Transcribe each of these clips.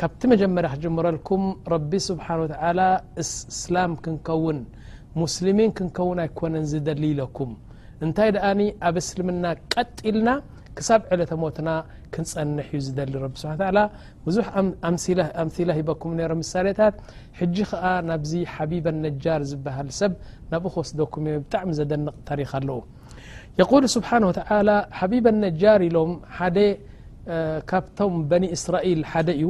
ካብቲ መጀመርያ ክጅምረልኩም ረቢ ስብሓን ወተዓላ እስላም ክንከውን ሙስሊሚን ክንከውን ኣይኮነን ዝደሊ ኢለኩም እንታይ ደኣኒ ኣብ እስልምና ቀጥ ኢልና ክሳብ ዕለተ ሞትና ክንፀንሕ እዩ ዝደሊ ረቢ ስብሓን ተዓላ ብዙሕ ኣምሲላ ሂበኩም ነረ ምሳሌታት ሕጂ ከዓ ናብዚ ሓቢበ ነጃር ዝበሃል ሰብ ናብኡ ክወስደኩም እዮ ብጣዕሚ ዘደንቕ ታሪክ ኣለዉ የقሉ ስብሓን ወተላ ሓቢበ ነጃር ኢሎም ሓደ ካብቶም በኒ እስራኤል ሓደ እዩ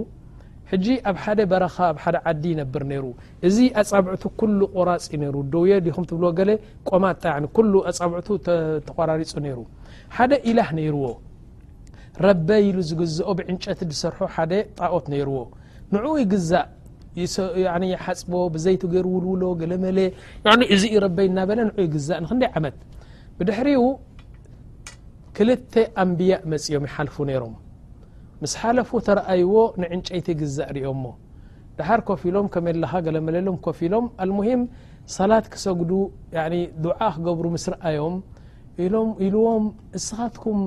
ሕጂ ኣብ ሓደ በረኻ ኣብ ሓደ ዓዲ ይነብር ነይሩ እዚ ኣጻብዕቱ ኩሉ ቆራጽ ዩ ነይሩ ደውየ ዲኹም ትብልዎ ገለ ቆማጣ ኩሉ ኣጻብዕቱ ተቋራሪጹ ነይሩ ሓደ ኢላህ ነይርዎ ረበ ኢሉ ዝግዝኦ ብዕንጨቲ ዝሰርሖ ሓደ ጣኦት ነይርዎ ንኡ ይግዛእ ሓጽቦ ብዘይቱ ገይሩ ውልውሎ ገለመለ ንዕኡ እዚ እዩ ረበይ እናበለ ንዑ ይግዛእ ንክንደይ ዓመት ብድሕሪኡ ክልተ ኣንብያእ መፅኦም ይሓልፉ ነይሮም ምስ ሓለፉ ተረኣይዎ ንዕንጨይቲ ግዛእ ሪኦሞ ድሓር ኮፍ ኢሎም ከመ ለኻ ገለመለሎም ኮፍ ኢሎም ኣልሙሂም ሰላት ክሰግዱ ዱዓ ክገብሩ ምስ ረኣዮም ኢሎም ኢልዎም እስኻትኩም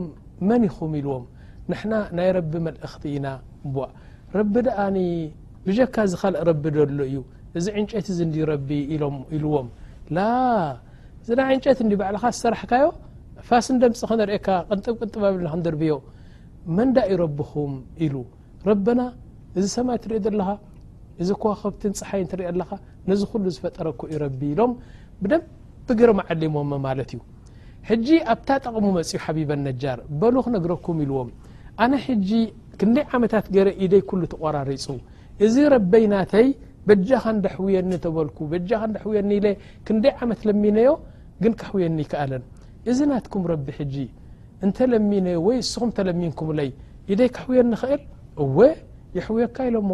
መን ኢኹም ኢልዎም ንሕና ናይ ረቢ መልእኽቲ ኢና ቧእ ረቢ ደኣ ብጀካ እዚ ካልእ ረቢ ዶ ኣሎ እዩ እዚ ዕንጨይቲ እዚ እንድዩ ረቢ ኢሎም ኢልዎም ላእ እዚ ናይ ዕንጨይቲ እንድዩ ባዕልኻ ዝሰራሕካዮ ፋስ እንደምፅ ክነርእካ ቅንጥብ ቅንጥብ ኣብልና ክንድርብዮ መን ዳእዩ ረብኹም ኢሉ ረበና እዚ ሰማይ ትሪኦ ዘለኻ እዚ ኮዋኸብትን ፀሓይ ትሪኦ ኣለኻ ነዚ ኩሉ ዝፈጠረ እኮ እዩ ረቢ ኢሎም ብደንቢ ገይሮም ኣዓሊሞም ማለት እዩ ሕጂ ኣብታ ጠቅሙ መጽዩ ሓቢበን ነጃር በሉ ክነግረኩም ኢልዎም ኣነ ሕጂ ክንደይ ዓመታት ገረ ኢደይ ኩሉ ተቆራሪጹ እዚ ረበይ ናተይ በጃካ እንዳሕውየኒ ተበልኩ በጃካ እንዳሕውየኒ ኢለ ክንደይ ዓመት ለሚነዮ ግን ከሕውየኒ ኣይከኣለን እዚ ናትኩም ረቢ ሕጂ እንተ ለሚነዮ ወይ እስኩም ተለሚንኩምለይ ኢደይ ከሕውየኒ ይክእል እወ የሕውየካ ኢሎሞ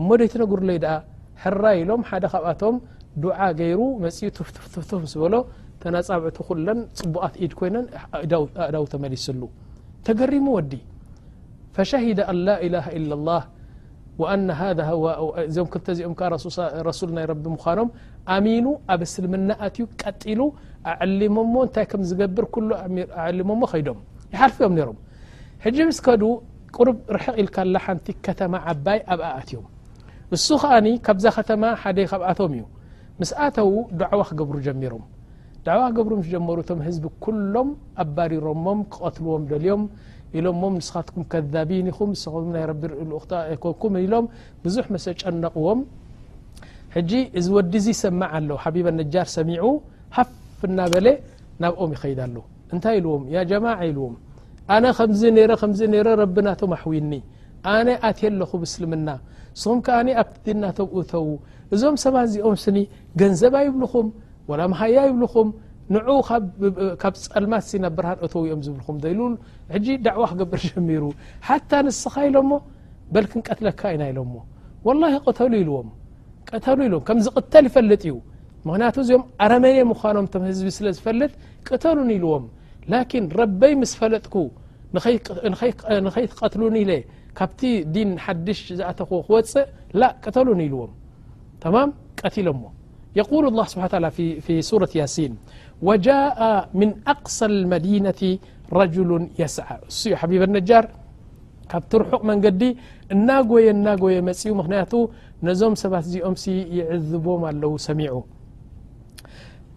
እሞ ደይትነግሩለይ ደኣ ሕራይ ኢሎም ሓደ ካብኣቶም ዱዓ ገይሩ መፅኡ ትፍትፍትፍትፍ ምስ በሎ ተናፃብዕቱ ኩለን ፅቡቓት ኢድ ኮይነን ኣእዳው ተመሊስሉ ተገሪሙ ወዲ ፈሸሂደ ኣን ላኢላሃ ኢላ ላህ ወኣና ሃذ እዞም ክልተ እዚኦም ከ ረሱል ናይ ረቢ ምዃኖም ኣሚኑ ኣብ እስልምና ኣትዩ ቀጢሉ ኣዕሊሞሞ እንታይ ከም ዝገብር ኩሉ ኣዕሊሞሞ ከይዶም ይሓልፍዮም ነይሮም ሕጂ ምስ ከዱ ቅሩብ ርሕቕ ኢልካ ኣላ ሓንቲ ከተማ ዓባይ ኣብኣ ኣትዮም እሱ ኸኣ ካብዛ ከተማ ሓደ ካብኣቶም እዩ ምስ ኣተዉ ዳዕዋ ክገብሩ ጀሚሮም ዳዕዋ ክገብሩ ምስ ጀመሩ እቶም ህዝቢ ኩሎም ኣባሪሮሞም ክቐትልዎም ደልዮም ኢሎሞም ንስኻትኩም ከዛቢን ኢኹም ንስኹም ናይ ረቢ ልኡኽታ ኣይኮንኩም ኢሎም ብዙሕ መሰ ጨነቕዎም ሕጂ እዚ ወዲ እዚ ይሰማዕ ኣሎ ሓቢበ ነጃር ሰሚዑ ሃፍ እናበለ ናብኦም ይኸይድ ኣሎ እንታይ ኢልዎም ያ ጀማዓ ኢልዎም ኣነ ከምዚ ነረ ከምዚ ነረ ረቢ ናቶም ኣሕውይኒ ኣነ ኣትየ ኣለኹ ብስልምና ስኹም ከኣ ኣብቲ ዲን ናቶም እተዉ እዞም ሰባት እዚኦም ስኒ ገንዘብ ኣይብልኹም ወላ መሃያ ይብልኹም ንዑ ካብ ጸልማት ሲ ናብ ብርሃን እተዉ እዮም ዝብልኹም ዶ ኢሉ ሕጂ ዳዕዋ ክገብር ጀሚሩ ሓታ ንስኻ ኢሎሞ በል ክንቀትለካ ኢና ኢሎሞ ወላሂ ቅተሉ ኢልዎም ቀተሉ ኢሎም ከም ዝቕተል ይፈልጥ እዩ ምክንያቱ እዚኦም ኣረመኔ ምዃኖም ቶም ህዝቢ ስለ ዝፈልጥ ቅተሉኒ ኢልዎም ላኪን ረበይ ምስ ፈለጥኩ ንከይትቀትሉኒ ኢለ ካብቲ ዲን ሓድሽ ዝኣተክዎ ክወፅእ ላእ ቅተሉኒ ኢልዎም ተማም ቀቲሎሞ የቁሉ ላህ ስብሓ ታላ ፊ ሱረት ያሲን ወጃኣ ምን ኣቅሳ ልመዲነቲ ረጅሉ የስዓ እሱ እዩ ሓቢበ ነጃር ካብቲ ርሑቕ መንገዲ እናጎየ እናጎየ መፅኡ ምክንያቱ ነዞም ሰባት እዚኦምሲ ይዕዝቦም ኣለዉ ሰሚዑ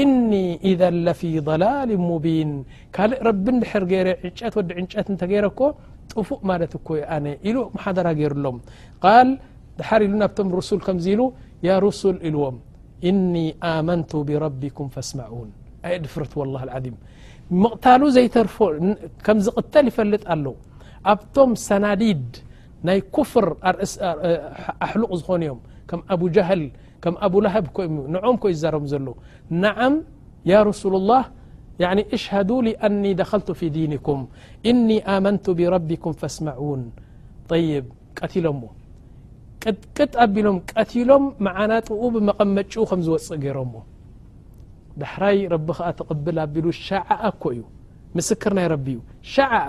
እኒ ኢዘ ለፊ ضላል ሙቢን ካልእ ረቢ ድር ገይረ ዕንጨት ወዲ ዕንጨት እተገይረ እኮ ጥፉእ ማለት እኮ ዩ ኣነ ኢሉ መሓደራ ገይሩሎም ቃል ድሓር ኢሉ ናብቶም ርሱል ከምዚ ኢሉ ያ ርሱል ኢልዎም እኒ ኣመንቱ ብረቢኩም ፈስማዑን ኣየ ድፍርት ላ ዓም ምቕታሉ ዘይተርፎ ከም ዝቕተል ይፈልጥ ኣሎ ኣብቶም ሰናዲድ ናይ ኩፍር ኣሕሉቕ ዝኾኑ እዮም ከም ኣቡጃህል ከም ኣቡላሀብ እኮ እዩ ንኦም እኮ እዩ ዝዛረቦም ዘሎ ነዓም ያ ረሱሉ ላህ ያኒ እሽሀዱ ሊ ኣኒ ደኸልቱ ፊ ዲንኩም እኒ ኣመንቱ ብረቢኩም ፈስመዑን ጠይብ ቀቲሎምዎ ቅጥቅጥ ኣቢሎም ቀቲሎም መዓናጥኡ ብመቐመጭኡ ከም ዝወፅእ ገይሮምዎ ዳሕራይ ረቢ ከዓ ተቕብል ኣቢሉ ሸዓኣ እኮ እዩ ምስክር ናይ ረቢ እዩ ሸዓኣ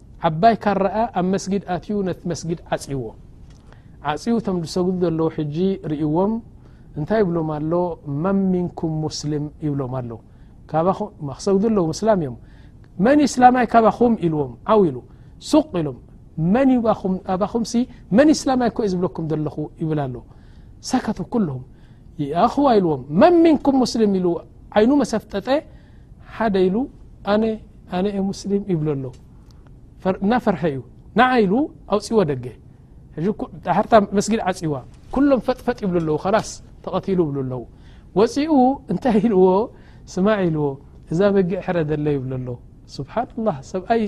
ዓባይ ካራኣ ኣብ መስጊድ ኣትዩ ነቲ መስጊድ ዓጽይዎ ዓጽዩ እቶም ዝሰግዱ ዘለዉ ሕጂ ርእዎም እንታይ ይብሎም ኣሎ መን ሚንኩም ሙስሊም ይብሎም ኣሎ ክሰግዱ ኣለዉ ምስላም እዮም መን እስላማይ ካባኹም ኢልዎም ዓው ኢሉ ሱቅ ኢሎም መን ዩ ኣባኹም ሲ መን እስላማይ ኮእዩ ዝብለኩም ዘለኹ ይብል ኣሎ ሰከቱ ኩሉም ኣኹዋ ኢልዎም መን ሚንኩም ሙስሊም ኢሉ ዓይኑ መሰፍጠጠ ሓደ ኢሉ ኣነ ኣነ እየ ሙስሊም ይብሎ ኣሎ እና ፈርሐ እዩ ንዓ ኢሉ ኣውፅዎ ደገ ሕጂ ሓርታ መስጊድ ዓፅዋ ኩሎም ፈጥፈጥ ይብሉ ኣለዉ ከላስ ተቐትሉ ይብሉ ኣለዉ ወፂኡ እንታይ ኢልዎ ስማዕ ኢልዎ እዛ በጊዕ ሕረ ደሎ ይብሎ ኣሎ ስብሓን ላህ ሰብኣይ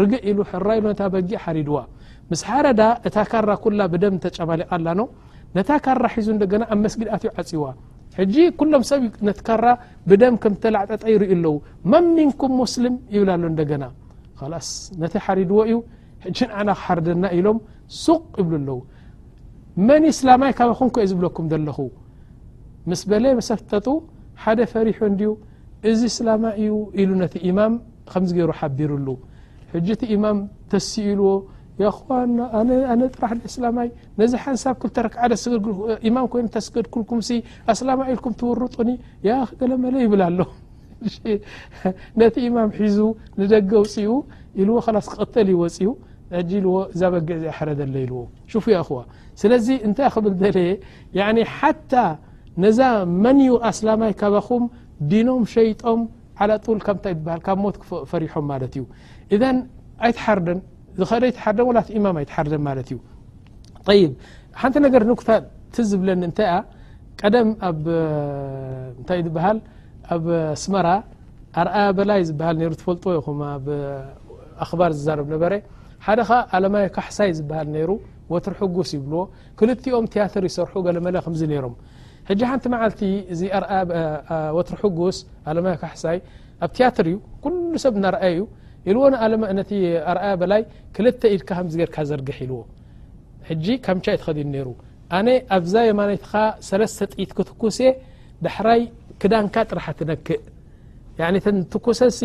ርግእ ኢሉ ሕራ ኢሉ ነታ በጊዕ ሓሪድዋ ምስ ሓረዳ እታ ካራ ኩላ ብደም ተጨማሊቃ ኣላ ኖ ነታ ካራ ሒዙ እንደገና ኣብ መስጊድ ኣትዩ ዓፅዋ ሕጂ ኩሎም ሰብ ነቲ ካራ ብደም ከም ተላዕጠጠ ይርእዩ ኣለዉ መን ሚንኩም ሙስሊም ይብል ኣሎ እንደገና ላስ ነቲ ሓሪድዎ እዩ ሕጂ ንዓና ክሓርደና ኢሎም ሱቅ ይብሉ ኣለዉ መን እስላማይ ካባኹም ኮ ዩ ዝብለኩም ዘለኹ ምስ በለ መሰፍጠጡ ሓደ ፈሪሑ እንድዩ እዚ እስላማ እዩ ኢሉ ነቲ ኢማም ከምዚ ገይሩ ሓቢሩሉ ሕጂ እቲ ኢማም ተሲኢልዎ ያኣኽዋና ኣነ ኣነ ጥራሕ ድየ ኣስላማይ ነዚ ሓንሳብ ክልተ ረክዓ ዶ ስገድኩ ኢማም ኮይኑ እንተስገድኩልኩምሲ ኣስላማይ ኢልኩም ትውርጡኒ ያኣኽ ገለ መለ ይብል ኣሎ ነቲ ኢማም ሒዙ ንደገ ኣውፅኡ ኢልዎ ኸላስ ክቕተል እዩ ወፅኡ ሕጂ ኢልዎ እዛ በጊዕ እዚኣ ሕረደለ ኢልዎ ሹፉ ያኣኽዋ ስለዚ እንታይ ክብል ደለየ ያኒ ሓታ ነዛ መን እዩ ኣስላማይ ካባኹም ዲኖም ሸይጦም ዓላጡል ካብ እንታይ ትበሃል ካብ ሞት ፈሪሖም ማለት እዩ እዘን ኣይትሓርደን ዝኸደ ኣይትሓርደም ወላ እቲ ኢማም ኣይትሓርደም ማለት እዩ ጠይብ ሓንቲ ነገር ንኩታ ትዝ ዝብለኒ እንታይ እያ ቀደም ኣብ እንታይ ዝበሃል ኣብ ኣስመራ ኣርኣያ በላይ ዝበሃል ነይሩ ትፈልጥዎ ኢኹም ኣብ ኣኽባር ዝዛረብ ነበረ ሓደ ኸ ኣለማዮ ካሕሳይ ዝበሃል ነይሩ ወትሪ ሕጉስ ይብልዎ ክልቲኦም ትያትር ይሰርሑ ገለመለ ከምዚ ነይሮም ሕጂ ሓንቲ መዓልቲ እዚ ኣርኣያ ወትሪ ሕጉስ ኣለማዮ ካሕሳይ ኣብ ትያትር እዩ ኩሉ ሰብ እናርኣየ እዩ ኢልዎ ነቲ ኣርኣያ በላይ ክልተ ኢድካ ከምዚ ጌርካ ዘርግሕ ኢልዎ ሕጂ ካምቻ እዩ ተኸዲኑ ነይሩ ኣነ ኣብዛ የማነይትኻ ሰለስተ ጥይት ክትኩስ እየ ዳሕራይ ክዳንካ ጥራሕ ትነክእ ተን ትኩሰሲ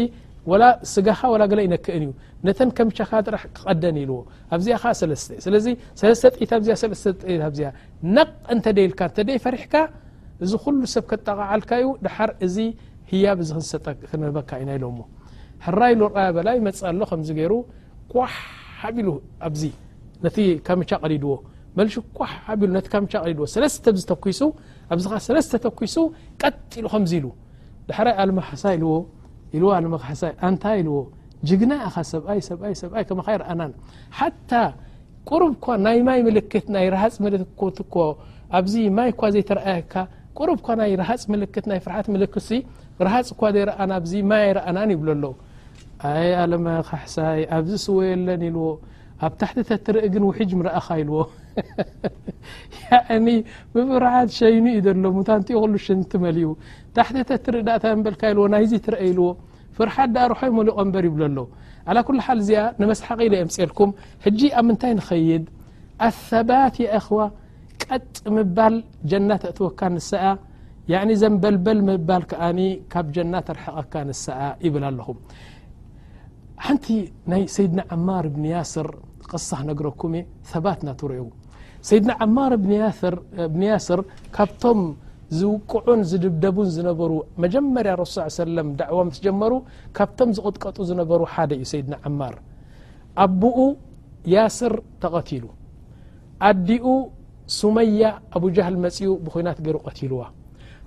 ወላ ስጋኻ ወላ ገለ ይነክእን እዩ ነተን ከምቻኻ ጥራሕ ክቐደን ኢልዎ ኣብዚኣ ኸዓ ሰለስተ ስለዚ ሰለስተ ጥይት ኣብዚኣ ሰለስተ ጥይት ኣብዚኣ ነቕ እንተ ደይልካ እንተ ደይፈሪሕካ እዚ ዅሉ ሰብ ከጣቓዓልካ እዩ ደሓር እዚ ህያብ እዚ ክንህበካ ኢና ኢሎሞ ሕራይ ሎቃያ በላይ መጽእ ኣሎ ከምዚ ገሩ ኳሕ ኣቢሉ ኣብዚ ነቲ ካምቻ ቀዲድዎ መልሹ ኳሕ ኣቢሉ ነቲ ካምቻ ቀዲድዎ ሰለስተ ብዚ ተኪሱ ኣብዚ ከ ሰለስተ ተኪሱ ቀጢሉ ከምዚ ኢሉ ድሕራይ ኣልማሓሳ ኢልዎ ኢልዎ ኣልማሓሳ ኣንታ ኢልዎ ጅግና ኢኻ ሰብኣይ ሰብኣይ ሰብኣይ ከማኻ ይርኣናን ሓታ ቁሩብ እኳ ናይ ማይ ምልክት ናይ ረሃፅ ምልክት እኮ ኣብዚ ማይ እኳ ዘይተረኣየካ ቁሩብ እኳ ናይ ረሃፅ ምልክት ናይ ፍርሓት ምልክትሲ ረሃፅ እኳ ዘይረኣና ኣብዚ ማይ ኣይረኣናን ይብሎ ኣሎ ኣይ ኣለማዮ ካሕሳይ ኣብዚ ስወ የለን ኢልዎ ኣብ ታሕቲ ተትርኢ ግን ውሕጅ ምረኣኻ ኢልዎ ያዕኒ ብፍርሓት ሸይኑ እዩ ዘሎ ሙታንቲኡ ኩሉ ሽንቲ መሊኡ ታሕቲ ተትርኢ ዳእታ ምበልካ ኢልዎ ናይዚ ትርአ ኢልዎ ፍርሓት ዳኣ ርሖይ መሊቖ እምበር ይብሎ ኣሎ ዓላ ኩሉ ሓል እዚኣ ንመስሓቂ ኢለ የምፅኤልኩም ሕጂ ኣብ ምንታይ ንኸይድ ኣሰባት የእኽዋ ቀጥ ምባል ጀና ተእትወካ ንሳ እያ ያኒ ዘንበልበል ምባል ከኣ ካብ ጀና ተርሕቐካ ንሳ እያ ይብል ኣለኹ ሓንቲ ናይ ሰይድና ዓማር ብኒ ያስር ቕሳ ክነግረኩም እየ ሰባት ናትርኡ ሰይድና ዓማር ብኒ ያስር ካብቶም ዝውቅዑን ዝድብደቡን ዝነበሩ መጀመርያ ረሱ ስ ሰለም ዳዕዋ ምስ ጀመሩ ካብቶም ዝቕጥቀጡ ዝነበሩ ሓደ እዩ ሰይድና ዓማር ኣቦኡ ያስር ተቐትሉ ኣዲኡ ሱመያ ኣቡ ጃህል መጺኡ ብኹናት ገሩ ቀቲልዋ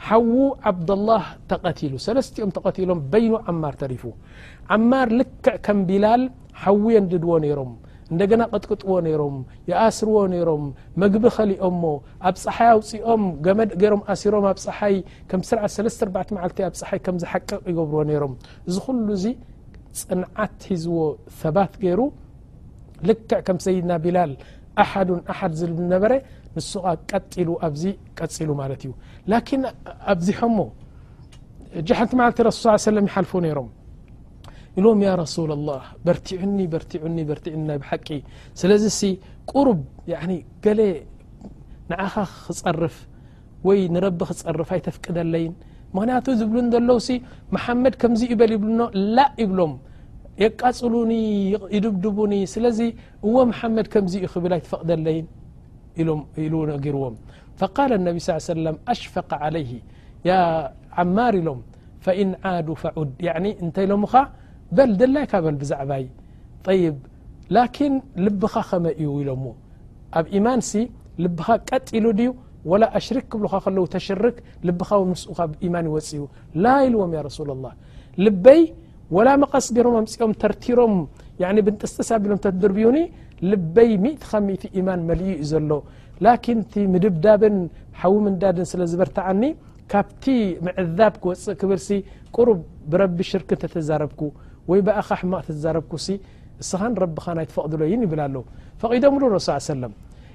ሓዉ ዓብደላህ ተቐቲሉ ሰለስቲኦም ተቐቲሎም በይኑ ዓማር ተሪፉ ዓማር ልክዕ ከም ቢላል ሓዉ የንድድዎ ነይሮም እንደገና ቅጥቅጥዎ ነይሮም ይኣስርዎ ነይሮም መግቢ ከሊኦሞ ኣብ ፀሓይ ኣውፅኦም ገመድ ገይሮም ኣሲሮም ኣብ ፀሓይ ከም ስርዓት ሰለስተ ኣርባዕተ መዓልቲ ኣብ ፀሓይ ከም ዝሓቅቕ ይገብርዎ ነይሮም እዚ ኩሉ እዚ ፅንዓት ሒዝዎ ሰባት ገይሩ ልክዕ ከም ሰይድና ቢላል ኣሓዱ ኣሓድ ዝል ነበረ ንሱ ኸ ቀጢሉ ኣዚ ቀፂሉ ማለት እዩ ላኪን ኣብዚሖሞ እጂ ሓንቲ መዓልቲ ረሱ ስ ሰለም ይሓልፉ ነይሮም ኢሎም ያ ረሱላ ላህ በርትዑኒ በርትዑኒ በርትዑኒ ናይ ብሓቂ ስለዚ ሲ ቁሩብ ገለ ንዓኻ ክፀርፍ ወይ ንረቢ ክፀርፍ ኣይተፍቅደለይን ምክንያቱ ዝብሉ ዘለዉ ሲ መሓመድ ከምዚ ይበል ይብልኖ ላእ ይብሎም የቃፅሉኒ ይድብድቡኒ ስለዚ እዎ መሓመድ ከምዚ ዩ ክብል ኣይትፈቅደለይን ኢሉ ነጊርዎም ፈቃል ነቢ ስ ሰለም ኣሽፈቀ ዓለይህ ያ ዓማር ኢሎም ፈኢን ዓዱ ፈዑድ እንተ ኢሎምኻ በል ደላይካ በል ብዛዕባይ ይብ ላኪን ልብኻ ከመይ እዩ ኢሎምዎ ኣብ ኢማንሲ ልብኻ ቀጢሉ ድዩ ወላ ኣሽሪክ ክብሉኻ ከለዉ ተሽርክ ልብኻ ውን ምስኡ ካብ ኢማን ይወጽእ እዩ ላ ኢልዎም ያ ረሱላ ላህ ልበይ ወላ መቐስ ገሮም ኣምጺኦም ተርቲሮም ያኒ ብንጥስጥስ ኣቢሎም ተድርብዩኒ ልበይ ሚእቲ ካብ ሚእቲ ኢማን መሊኡ እዩ ዘሎ ላኪን እቲ ምድብዳብን ሓዊ ምንዳድን ስለ ዝበርትዓኒ ካብቲ ምዕዛብ ክወፅእ ክብልሲ ቅሩብ ብረቢ ሽርክ እንተተዛረብኩ ወይ ብኣኻ ሕማቕ ተተዛረብኩሲ እስኻን ረብኻን ኣይትፈቕድሎይን ይብል ኣሎ ፈቒዶምሉ ረሱ ሰለም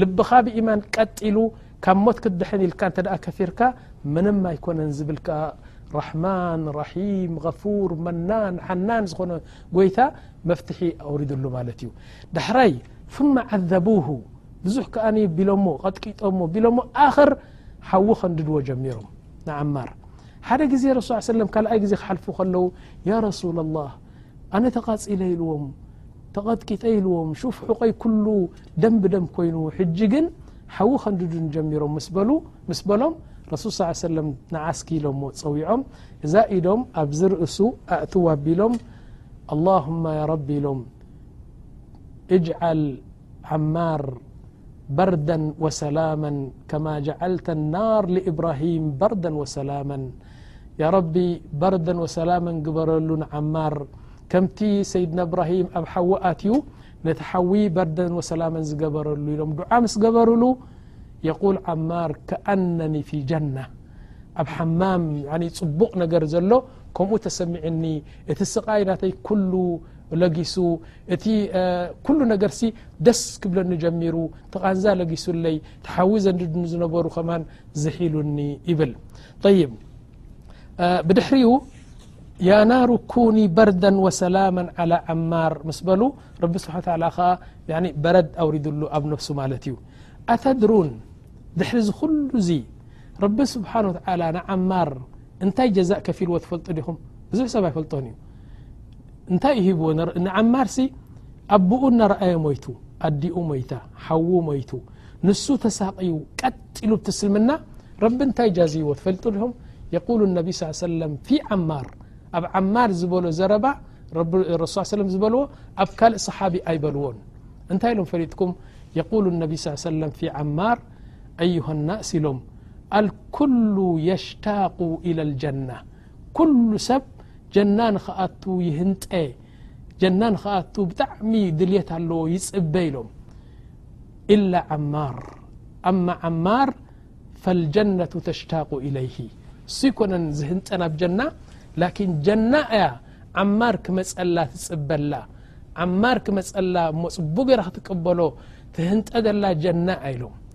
ልብኻ ብኢማን ቀጥ ኢሉ ካብ ሞት ክትድሕን ኢልካ እንተ ከፊርካ ምንም ኣይኮነን ዝብል ከኣ ራሕማን ራሒም غፉር መናን ሓናን ዝኾነ ጎይታ መፍትሒ ኣውሪድሉ ማለት እዩ ዳሕራይ ثመ ዓዘቡሁ ብዙሕ ከኣ ቢሎሞ ቐጥቂጦሞ ቢሎሞ ኣኽር ሓዊ ከንድድዎ ጀሚሮም ንዓማር ሓደ ግዜ ረሱ ሰለም ካልኣይ ግዜ ክሓልፉ ከለዉ ያ ረሱላ ላህ ኣነ ተቃጺለ ኢልዎም ተቀጥቂጠ ኢልዎም ሹፍ ሑቆይ ኩሉ ደም ብደም ኮይኑ ሕጂ ግን ሓዊ ከንድዱኒ ጀሚሮም ምስ በሉ ምስ በሎም ረሱል ሰ ሰለም ንዓ እስኪ ኢሎሞ ጸዊዖም እዛ ኢዶም ኣብዚ ርእሱ ኣእትዋ ኣቢሎም ኣላሁማ ያረቢ ኢሎም እጅዓል عمار بردا وسلاما كما جعلت النار لإبراهيم بردا وسلاما يا رب بردا وسلاما قبرل نعمار كمت سيدنا إبراهيم أب حوت ي نتحوي بردا وسلاما زقبرل لم دع مس قبرل يقول عمار كأنني في جنة أب حمام بق نر زل كمو تسمعني ت سقي نت كل ለጊሱ እቲ ኩሉ ነገርሲ ደስ ክብለኒ ጀሚሩ ተቓንዛ ለጊሱለይ ተሓዊ ዘንድድኒ ዝነበሩ ከማን ዝሒሉኒ ይብል ይብ ብድሕሪኡ ያናሩ ኩኒ በርዳ ወሰላማ ላ ዓማር ምስ በሉ ረቢ ስብሓ ላ ከ በረድ ኣውሪድሉ ኣብ ነፍሱ ማለት እዩ ኣተድሩን ድሕሪ ዚ ኩሉ እዙ ረቢ ስብሓን ወተላ ንዓማር እንታይ ጀዛእ ከፊልዎ ትፈልጡ ዲኹም ብዙሕ ሰብ ኣይፈልጦን እዩ እንታይ እዩ ሂብዎ ንዓማርሲ ኣቦኡ እናረኣየ ሞይቱ ኣዲኡ ሞይታ ሓዉ ሞይቱ ንሱ ተሳቅዩ ቀጢሉ ብትስልምና ረቢ እንታይ ጃዝይዎ ትፈልጡ ድኹም የቁሉ ነቢ ስ ሰለም ፊ ዓማር ኣብ ዓማር ዝበሎ ዘረባ ረሱ ስ ሰለም ዝበልዎ ኣብ ካልእ ሰሓቢ ኣይበልዎን እንታይ ኢሎም ፈሊጥኩም የቁሉ ነቢ ስ ሰለም ፊ ዓማር ኣዩሃናእሲ ኢሎም ኣልኩሉ የሽታቁ ኢላ ልጀና ኩሉ ሰብ ጀና ንክኣቱ ይህንጠ ጀና ንክኣቱ ብጣዕሚ ድልት ኣለዎ ይፅበ ኢሎም ኢላ ዓማር ኣማ ዓማር ፈልጀነቱ ተሽታቁ ኢለይሂ እሱ ይኮነን ዝህንጠ ናብ ጀና ላኪን ጀና እያ ዓማር ክመፀላ ትፅበላ ዓማር ክመፀላ እሞ ፅቡቅ ገይራ ክትቀበሎ ትህንጠ ዘላ ጀና እያ ኢሎም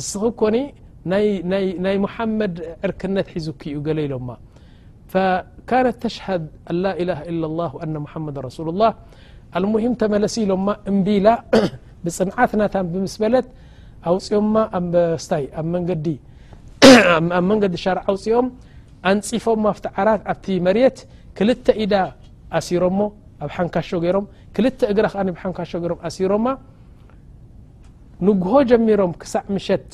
እስኺ ኮኒ ናይ ሙሓመድ ዕርክነት ሒዙኪ እዩ ገለ ኢሎማ ካነት ተሽሃድ ኣላኢላሃ ኢላላህ ኣነ ሙሓመድ ረሱሉላህ ኣልሙሂም ተመለሲ ኢሎማ እምቢ ኢላ ብፅንዓት ናታ እምቢ ምስ በለት ኣውፅኦማ ኣብ ስታይ ኣብ መንገዲ ኣብ መንገዲ ሻርዓ ኣውፅኦም ኣንፂፎማ ኣብቲ ዓራት ኣብቲ መሬት ክልተ ኢዳ ኣሲሮሞ ኣብ ሓንካሾ ገይሮም ክልተ እግራ ከኣ ብሓንካሾ ገይሮም ኣሲሮማ ንግሆ ጀሚሮም ክሳዕ ምሸት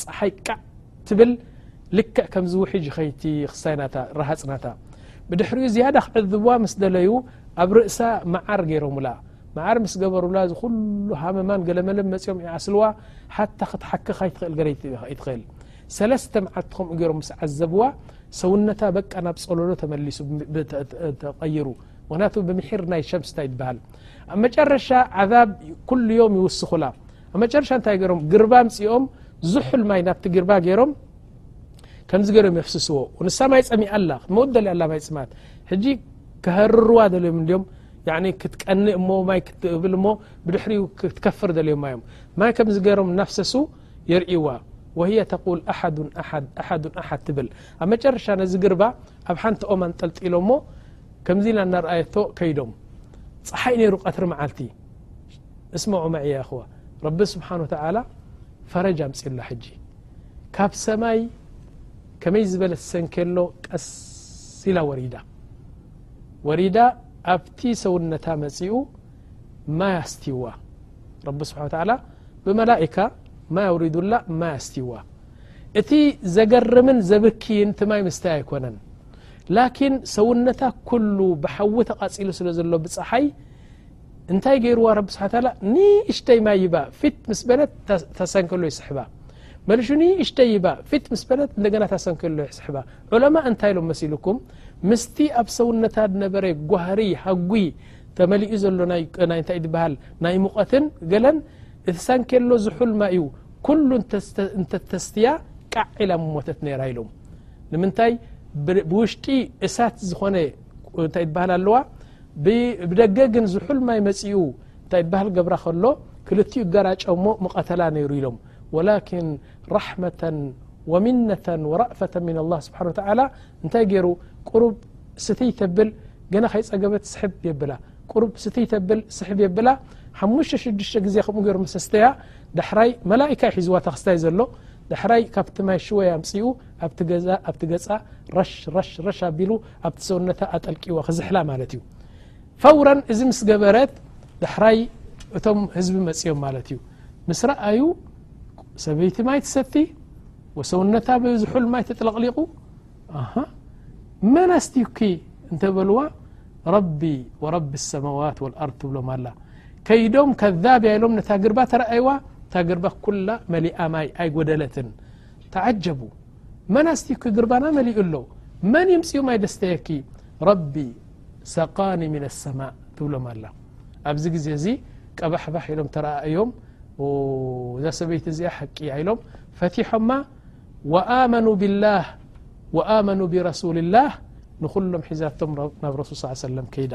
ፀሓይ ቃዕ ትብል ልክዕ ከምዚ ውሕጅ ኸይቲ ክስታይ ናታ ረሃፅ ናታ ብድሕሪኡ ዝያዳ ክዕዝብዋ ምስ ደለዩ ኣብ ርእሳ መዓር ገይሮምላ መዓር ምስ ገበሩላ እዚ ኩሉ ሃመማን ገለመለም መፅኦም ይዓስልዋ ሓታ ክትሓኪ ካይትኽእል ገረ ይትኽእል ሰለስተ መዓልቲ ከምኡ ገይሮም ምስ ዓዘብዋ ሰውነታ በቃ ናብ ፀለሎ ተመሊሱ ተቐይሩ ምክንያቱ ብምሒር ናይ ሸምስታ ይበሃል ኣብ መጨረሻ ዓዛብ ኩሉ ዮም ይውስኹላ ኣብ መጨረሻ እንታይ ገሮም ግርባ ኣምፅኦም ዝሑል ማይ ናብቲ ግርባ ገይሮም ከምዚ ገሮም የፍስስዎ ንሳ ማይ ፀሚኣ ኣላ ክትመውት ደልያ ኣላ ማይ ፅማት ሕጂ ክሀርርዋ ደልዮም እንድዮም ክትቀንእ እሞ ማይ ክትብል እሞ ብድሕሪ ክትከፍር ደልዮማ እዮም ማይ ከምዚ ገሮም እናፍሰሱ የርእዋ ወህየ ተቁል ኣሓዱን ኣሓድ ኣሓዱን ኣሓድ ትብል ኣብ መጨረሻ ነዚ ግርባ ኣብ ሓንቲ ኦም ኣንጠልጢሎሞ ከምዚ ኢላ እናርኣየቶ ከይዶም ፀሓይ ነይሩ ቀትሪ መዓልቲ እስመዑ መዒ ያ እኽዋ ረቢ ስብሓን ወተላ ፈረጅ ኣምፅላ ሕጂ ካብ ሰማይ ከመይ ዝበለ ሰንኬሎ ቀስ ኢላ ወሪዳ ወሪዳ ኣብቲ ሰውነታ መፂኡ ማይ ኣስትይዋ ረቢ ስብሓ ተላ ብመላእካ ማይ ኣውሪዱላ ማይ ኣስትይዋ እቲ ዘገርምን ዘብክይን እቲ ማይ ምስተይ ኣይኮነን ላኪን ሰውነታ ኩሉ ብሓዊ ተቃፂሉ ስለ ዘሎ ብፀሓይ እንታይ ገይርዋ ረቢ ስሓ ታላ ንእሽተይ ማይ ይባ ፊት ምስ በለት ታሰንከሎ ይስሕባ መልሹ ንእሽተይ ይባ ፊት ምስ በለት እንደገና ታሰንከሎ ይስሕባ ዑለማ እንታይ ኢሎም መሲልኩም ምስቲ ኣብ ሰውነታ ዝነበረ ጓህሪ ሃጒ ተመሊኡ ዘሎ ናይ እንታይ ዝበሃል ናይ ሙቐትን ገለን እቲ ሰንከሎ ዝሑል ማይ እዩ ኩሉ እንተተስትያ ቃዕ ኢላ ምሞተት ነይራ ኢሎም ንምንታይ ብውሽጢ እሳት ዝኾነ እንታይ ትበሃል ኣለዋ ብደገ ግን ዝሑል ማይ መጺኡ እንታይ ትበሃል ገብራ ከሎ ክልቲኡ ገራጨ እሞ ምቐተላ ነይሩ ኢሎም ወላኪን ራሕመተን ወሚነተን ወራእፈተን ምና ላ ስብሓን ወተላ እንታይ ገይሩ ቁሩብ ስትይ ተብል ገና ከይፀገበት ስሕብ የብላ ቁሩብ ስትይ ተብል ስሕብ የብላ ሓሙሽተ ሽዱሽተ ግዜ ከምኡ ገይሩ መሰስተያ ዳሕራይ መላእካ ይሒዝዋ ተክስታይ ዘሎ ዳሕራይ ካብቲ ማይ ሽወያ ኣምጺኡ ኣብቲ ገጻ ረሽ ረሽ ረሽ ኣቢሉ ኣብቲ ሰውነታ ኣጠልቂዋ ክዝሕላ ማለት እዩ ፈውረን እዚ ምስ ገበረት ዳሕራይ እቶም ህዝቢ መጽኦም ማለት እዩ ምስ ረኣዩ ሰበይቲ ማይ ትሰቲ ወሰውነታ ብዝሑል ማይ ተጥለቕሊቑ መን ኣስትዩኪ እንተበልዋ ረቢ ወረቢ ሰማዋት ወልኣርድ ትብሎም ኣላ ከይዶም ከዛብያ ኢሎም ነታ ግርባ ተረኣይዋ እታ ግርባ ኩላ መሊኣ ማይ ኣይጎደለትን ተዓጀቡ መን ኣስቲኪ ግርባና መሊኡ ኣሎ መን ይምፅኡ ማይ ደስተየኪ ረቢ ሰቃኒ ምን ኣሰማእ ትብሎም ኣላ ኣብዚ ግዜ እዚ ቀባሕባሕ ኢሎም ተረኣእዮም እዛ ሰበይቲ እዚኣ ሓቂ እያ ኢሎም ፈቲሖማ ወኣመኑ ብላህ ወኣመኑ ብረሱል ላህ ንኩሎም ሒዛቶም ናብ ረሱል ስ ሰለም ከይዳ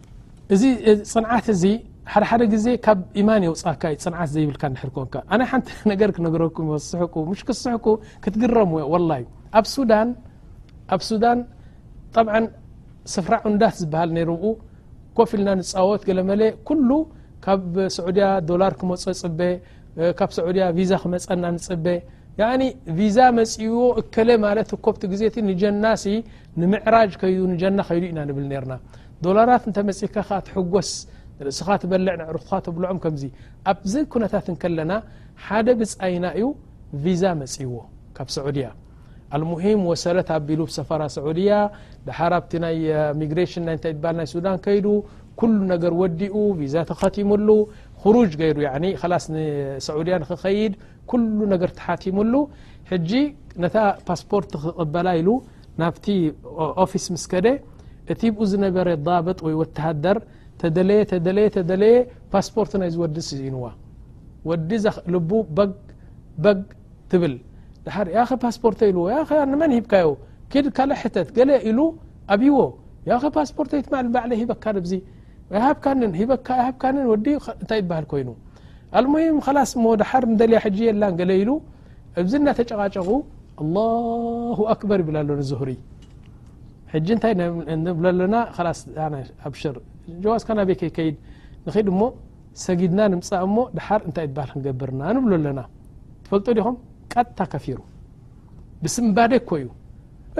እዚ ፅንዓት እዚ ሓደ ሓደ ግዜ ካብ ኢማን የውፃካ ዩ ፅንዓት ዘይብልካ ድሕር ኮንካ ኣነ ሓንቲ ነገር ክነገረኩም ስሕቁ ምሽ ክስሕቁ ክትግረሙ ወላ ዩ ኣብ ሱዳን ኣብ ሱዳን ጠብዓ ስፍራ ዑንዳት ዝበሃል ነይርኡ ኮፍ ኢልና ንፃወት ገለ መለ ኩሉ ካብ ስዑድያ ዶላር ክመፆ ፅበ ካብ ስዑድያ ቪዛ ክመፀና ንፅበ ያኒ ቪዛ መፅዎ እከለ ማለት ኮብቲ ግዜቲ ንጀናሲ ንምዕራጅ ከይዱ ንጀና ከይዱ ኢና ንብል ነርና ዶላራት እንተ መጺካ ከኣ ትሕጎስ ንርእስኻ ትበልዕ ነዕርኹኻ ተብልዖም ከምዚ ኣብዚ ኩነታት እንከለና ሓደ ብጻይና እዩ ቪዛ መጺዎ ካብ ሰዑድያ ኣልሙሂም ወሰለት ኣቢሉ ብ ሰፋራ ሰዑድያ ድሓር ኣብቲ ናይ ሚግሬሽን ናይ እንታይ ባል ናይ ሱዳን ከይዱ ኩሉ ነገር ወዲኡ ቪዛ ተኸቲሙሉ ክሩጅ ገይሩ ኸላስ ንሰዑድያ ንክኸይድ ኩሉ ነገር ተሓቲሙሉ ሕጂ ነታ ፓስፖርት ክቕበላ ኢሉ ናብቲ ኦፊስ ምስ ከደ እቲ ብኡ ዝነበረ ضብጥ ወይ ወተሃደር ተደለየ ተደለየ ተደለየ ፓስፖርት ናይ ዝወዲ ስኢንዋ ወዲ ዛ ልቡ በግ በግ ትብል ድሓር ያኸ ፓስፖርተ ኢልዎ ያ ንመን ሂብካዮ ክድ ካልእ ሕተት ገለ ኢሉ ኣብዎ ያኸ ፓስፖርተይ ትማል ባዕለ ሂበካ ንብዚ ኣይሃብካንን ሂበካ ኣይሃብካንን ወዲ እንታይ ይበሃል ኮይኑ ኣልሙሂም ኸላስ እሞ ድሓር ንደልያ ሕጂ የላን ገለ ኢሉ እብዚ እናተጨቓጨቑ ኣላሁ ኣክበር ይብል ኣሎ ንዙሁሪ ሕጂ እንታይ ንብሎ ኣለና ላስ ኣብሽር ጀዋዝካ ናበይ ከይከይድ ንኺድ እሞ ሰጊድና ንምፃእ እሞ ድሓር እንታይ ትበሃል ክንገብርና ንብሎ ኣለና ትፈልጡ ዲኹም ቀጥታ ከፊሩ ብስምባደ እኮ እዩ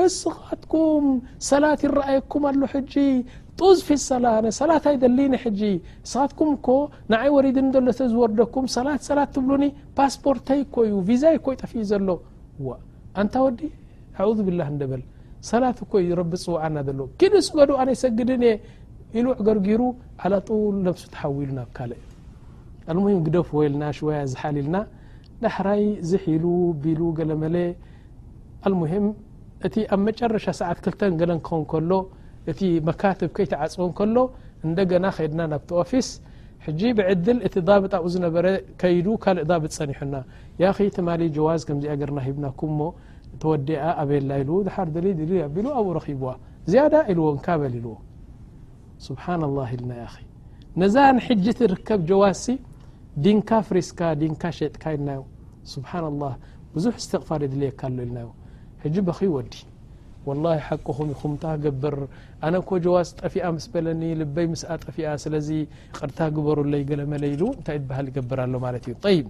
እስኻትኩም ሰላት ይረኣየኩም ኣሎ ሕጂ ጡዝ ፊ ሰላ ኣነ ሰላት ኣይደልይኒ ሕጂ እስኻትኩም እኮ ንዓይ ወሪድኒ ዘሎ ዝወርደኩም ሰላት ሰላት ትብሉኒ ፓስፖርተይ እኮ እዩ ቪዛይ እኮ እዩ ጠፊኡ ዘሎ ዋእ ኣንታ ወዲ ኣዑዙ ቢላህ እንደ በል ሰላት እኮ እዩ ረቢ ዝፅውዓና ዘሎ ኪዱ ስገዱ ኣነ ይሰግድን እየ ኢሉ ኣዕገርጊሩ ዓላ ጡል ነብሱ ተሓዊሉ ናብ ካልእ ኣልሙሂም ግደፍዎ ኢልና ሽወያ ዝሓል ኢልና ዳሕራይ ዝሕ ኢሉ ቢሉ ገለመለ ኣልሙሂም እቲ ኣብ መጨረሻ ሰዓት ክልተን ገለን ክኸውን ከሎ እቲ መካትብ ከይተዓፅወ ከሎ እንደገና ከድና ናብቲ ኦፊስ ሕጂ ብዕድል እቲ ضብጥ ኣብኡ ዝነበረ ከይዱ ካልእ ضብጥ ጸኒሑና ያ ኺ ትማሊ ጀዋዝ ከምዚኣ ገርና ሂብናኩም እሞ ተወዲኣ ኣበየላ ኢሉ ድሓር ድልይ ድልይ ኣቢሉ ኣብኡ ረኺብዋ ዝያዳ ኢልዎ እንካ በል ኢልዎ ስብሓና ላህ ኢልና ያ ኺ ነዛ ንሕጂ ትርከብ ጀዋዝ ሲ ዲንካ ፍሪስካ ዲንካ ሸጥካ ኢልናዮ ስብሓና ላህ ብዙሕ እስትቕፋር የድልየካ ኣሎ ኢልናዮ ሕጂ በኺ ወዲ والله حقم ي تقبر أنا ك جواز طفئ مسبلني لبي مسأ طفئ سلي قرت قبر ليقلملل ت تهل يقبر له ل طيب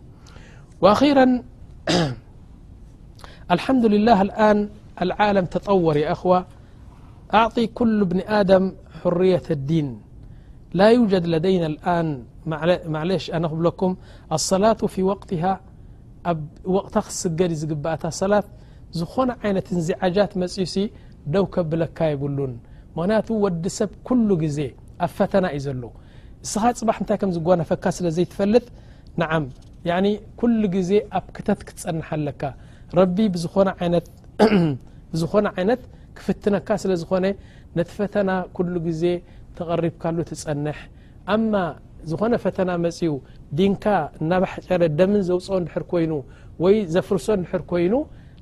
وخيرا الحمدلله الآن العالم تطور يا اخو أعطي كل ابن آدم حرية الدين لا يوجد لدينا الآن معليش أنابلكم الصلاة في وقتها وقت سجد قبصلا ዝኾነ ዓይነት እንዚዓጃት መጽዩሲ ደው ከብለካ የብሉን ምክንያቱ ወዲ ሰብ ኩሉ ግዜ ኣብ ፈተና እዩ ዘሎ እስኻ ጽባሕ እንታይ ከም ዝጓነፈካ ስለ ዘይትፈልጥ ንዓም ኩሉ ግዜ ኣብ ክተት ክትጸንሓ ኣለካ ረቢ ብዝኾነ ዓይነት ክፍትነካ ስለ ዝኾነ ነቲ ፈተና ኩሉ ግዜ ተቐሪብካሉ ትጸንሕ ኣማ ዝኾነ ፈተና መፅዩ ዲንካ እናባሕጨረ ደምን ዘውፅኦ ድሕር ኮይኑ ወይ ዘፍርሶ ድሕር ኮይኑ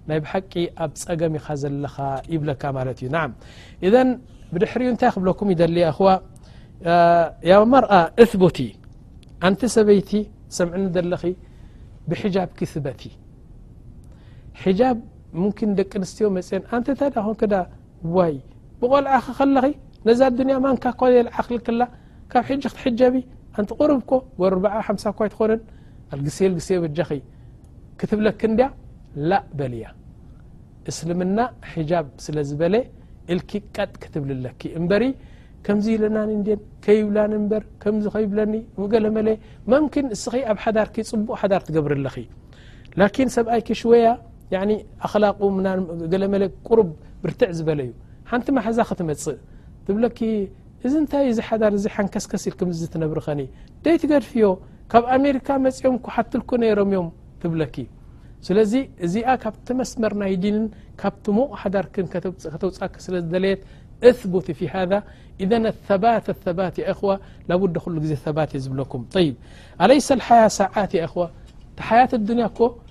ናይ ብሓቂ ኣብ ፀገም ኢኻ ዘለኻ ይብለካ ማለት እዩ ናዓ እዘን ብድሕሪኡ እንታይ ክብለኩም ይደሊ ኣኹዋ ያ መርኣ እትቡቲ ኣንቲ ሰበይቲ ሰምዕኒ ዘለኺ ብሕጃብ ክስበቲ ሕጃብ ምኪን ደቂ ኣንስትዮ መፅን ኣንተ እንታይ ዳኾንክዳ ዋይ ብቆልዓኺ ከለኺ ነዛ ኣዱንያ ማንካ እኳ ዘይልዓክልክላ ካብ ሕጂ ክትሕጀቢ ኣንቲ ቁሩብ እኮ ጎርባዓ ሓምሳ እኳ ኣይትኾንን ኣልግስየ ኣልግስየ በጃኺ ክትብለኪ እንድያ ላእ በልያ እስልምና ሕጃብ ስለ ዝበለ ኢልኪ ቀጥ ክትብሊ ኣለኪ እምበሪ ከምዚ ኢለናኒ እንድን ከይብላኒ እምበር ከምዚ ከይብለኒ ገለ መለ መምኪን እስኺ ኣብ ሓዳርኪ ፅቡቕ ሓዳር ትገብሪ ኣለኺ ላኪን ሰብኣይኪ ሽወያ ኣክላቁ ገለመለ ቁሩብ ብርትዕ ዝበለ እዩ ሓንቲ ማሓዛ ክትመፅእ ትብለኪ እዚ እንታይ እዚ ሓዳር እዚ ሓንከስከስ ኢልክም እዚ ትነብሪ ኸኒ ደይ ትገድፍዮ ካብ ኣሜሪካ መፅኦም ኩሓትልኩ ነይሮም እዮም ትብለኪ ስለዚ እዚኣ ካብቲ መስመር ናይ ዲንን ካብቲ ሞቕ ሓዳርክን ከተውፃኪ ስለ ዝደለየት እثቡቲ ፊ ሃذ ኢዘ ኣባት ኣባት የእኽዋ ላቡዲ ኩሉ ግዜ ሰባት እየ ዝብለኩም ይ ኣለይሰ ሓያ ሰዓት የእኽዋ ተሓያት ኣዱንያ ኮ